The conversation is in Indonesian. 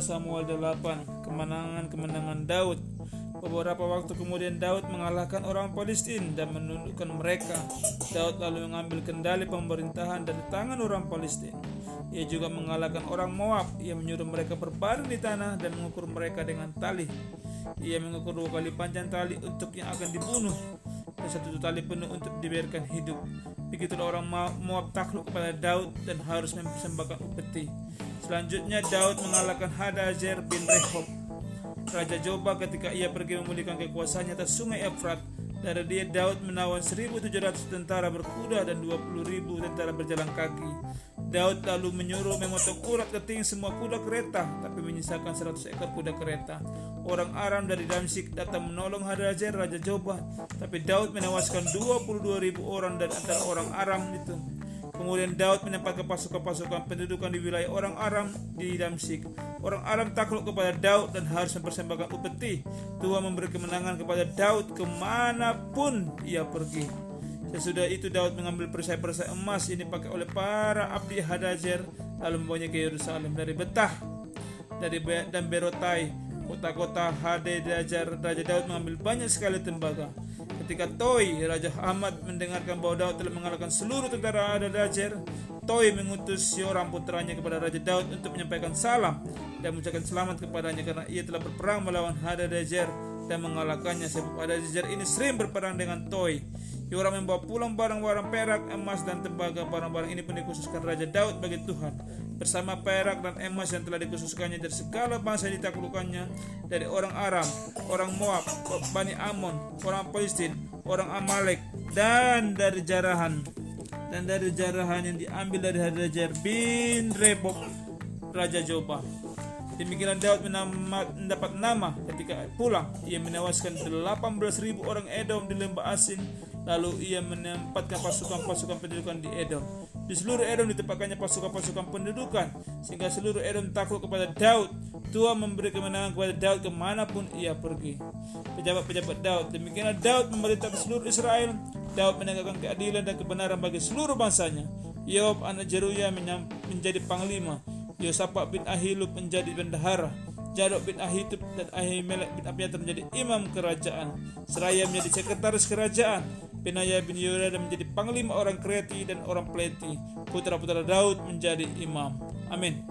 Samuel 8 Kemenangan-kemenangan Daud Beberapa waktu kemudian Daud mengalahkan orang Palestina dan menundukkan mereka. Daud lalu mengambil kendali pemerintahan dari tangan orang Palestina. Ia juga mengalahkan orang Moab. Ia menyuruh mereka berbaring di tanah dan mengukur mereka dengan tali. Ia mengukur dua kali panjang tali untuk yang akan dibunuh dan satu tali penuh untuk dibiarkan hidup. Begitulah orang Moab takluk kepada Daud dan harus mempersembahkan upeti. Selanjutnya Daud mengalahkan Hadazer bin Rehob Raja Joba ketika ia pergi memulihkan kekuasaannya atas sungai Efrat. Dari dia Daud menawan 1.700 tentara berkuda dan 20.000 tentara berjalan kaki. Daud lalu menyuruh memotong urat keting semua kuda kereta, tapi menyisakan 100 ekor kuda kereta. Orang Aram dari Damsik datang menolong Hadazer Raja Joba, tapi Daud menewaskan 22.000 orang dari antara orang Aram itu. Kemudian Daud menempatkan pasukan-pasukan pendudukan di wilayah orang Aram di Damsik. Orang Aram takluk kepada Daud dan harus mempersembahkan upeti. Tuhan memberi kemenangan kepada Daud ke mana pun ia pergi. Sesudah itu Daud mengambil perisai-perisai emas ini pakai oleh para abdi Hadazer lalu membawanya ke Yerusalem dari Betah dari dan Berotai kota-kota Hadazer Raja Daud mengambil banyak sekali tembaga Ketika Toy, Raja Ahmad mendengarkan bahwa Daud telah mengalahkan seluruh tentara Hadajer, Toy mengutus seorang putranya kepada Raja Daud untuk menyampaikan salam dan mengucapkan selamat kepadanya karena ia telah berperang melawan Hadajer dan mengalahkannya sebab Hadajer ini sering berperang dengan Toy. Yoram membawa pulang barang-barang perak, emas, dan tembaga. Barang-barang ini pun dikhususkan Raja Daud bagi Tuhan. Bersama perak dan emas yang telah dikhususkannya dari segala bangsa yang ditaklukannya. Dari orang Aram, orang Moab, Bani Amon, orang Palestina, orang Amalek, dan dari jarahan. Dan dari jarahan yang diambil dari Hadajar bin Rebob, Raja Joba. Demikian Daud mendapat nama ketika pulang. Ia menewaskan 18.000 orang Edom di lembah Asin Lalu ia menempatkan pasukan-pasukan pendudukan di Edom. Di seluruh Edom ditempatkannya pasukan-pasukan pendudukan sehingga seluruh Edom takluk kepada Daud. Tuhan memberi kemenangan kepada Daud ke mana pun ia pergi. Pejabat-pejabat Daud. Demikianlah Daud memerintah seluruh Israel. Daud menegakkan keadilan dan kebenaran bagi seluruh bangsanya. Yob anak Jeruya menjadi panglima. Yosafat bin Ahilub menjadi bendahara. Jadok bin Ahitub dan Ahimelek bin Abiatar menjadi imam kerajaan. Seraya menjadi sekretaris kerajaan. Benaya bin Yehuda menjadi panglima orang Kreti dan orang Pleti. Putra-putra Daud menjadi imam. Amin.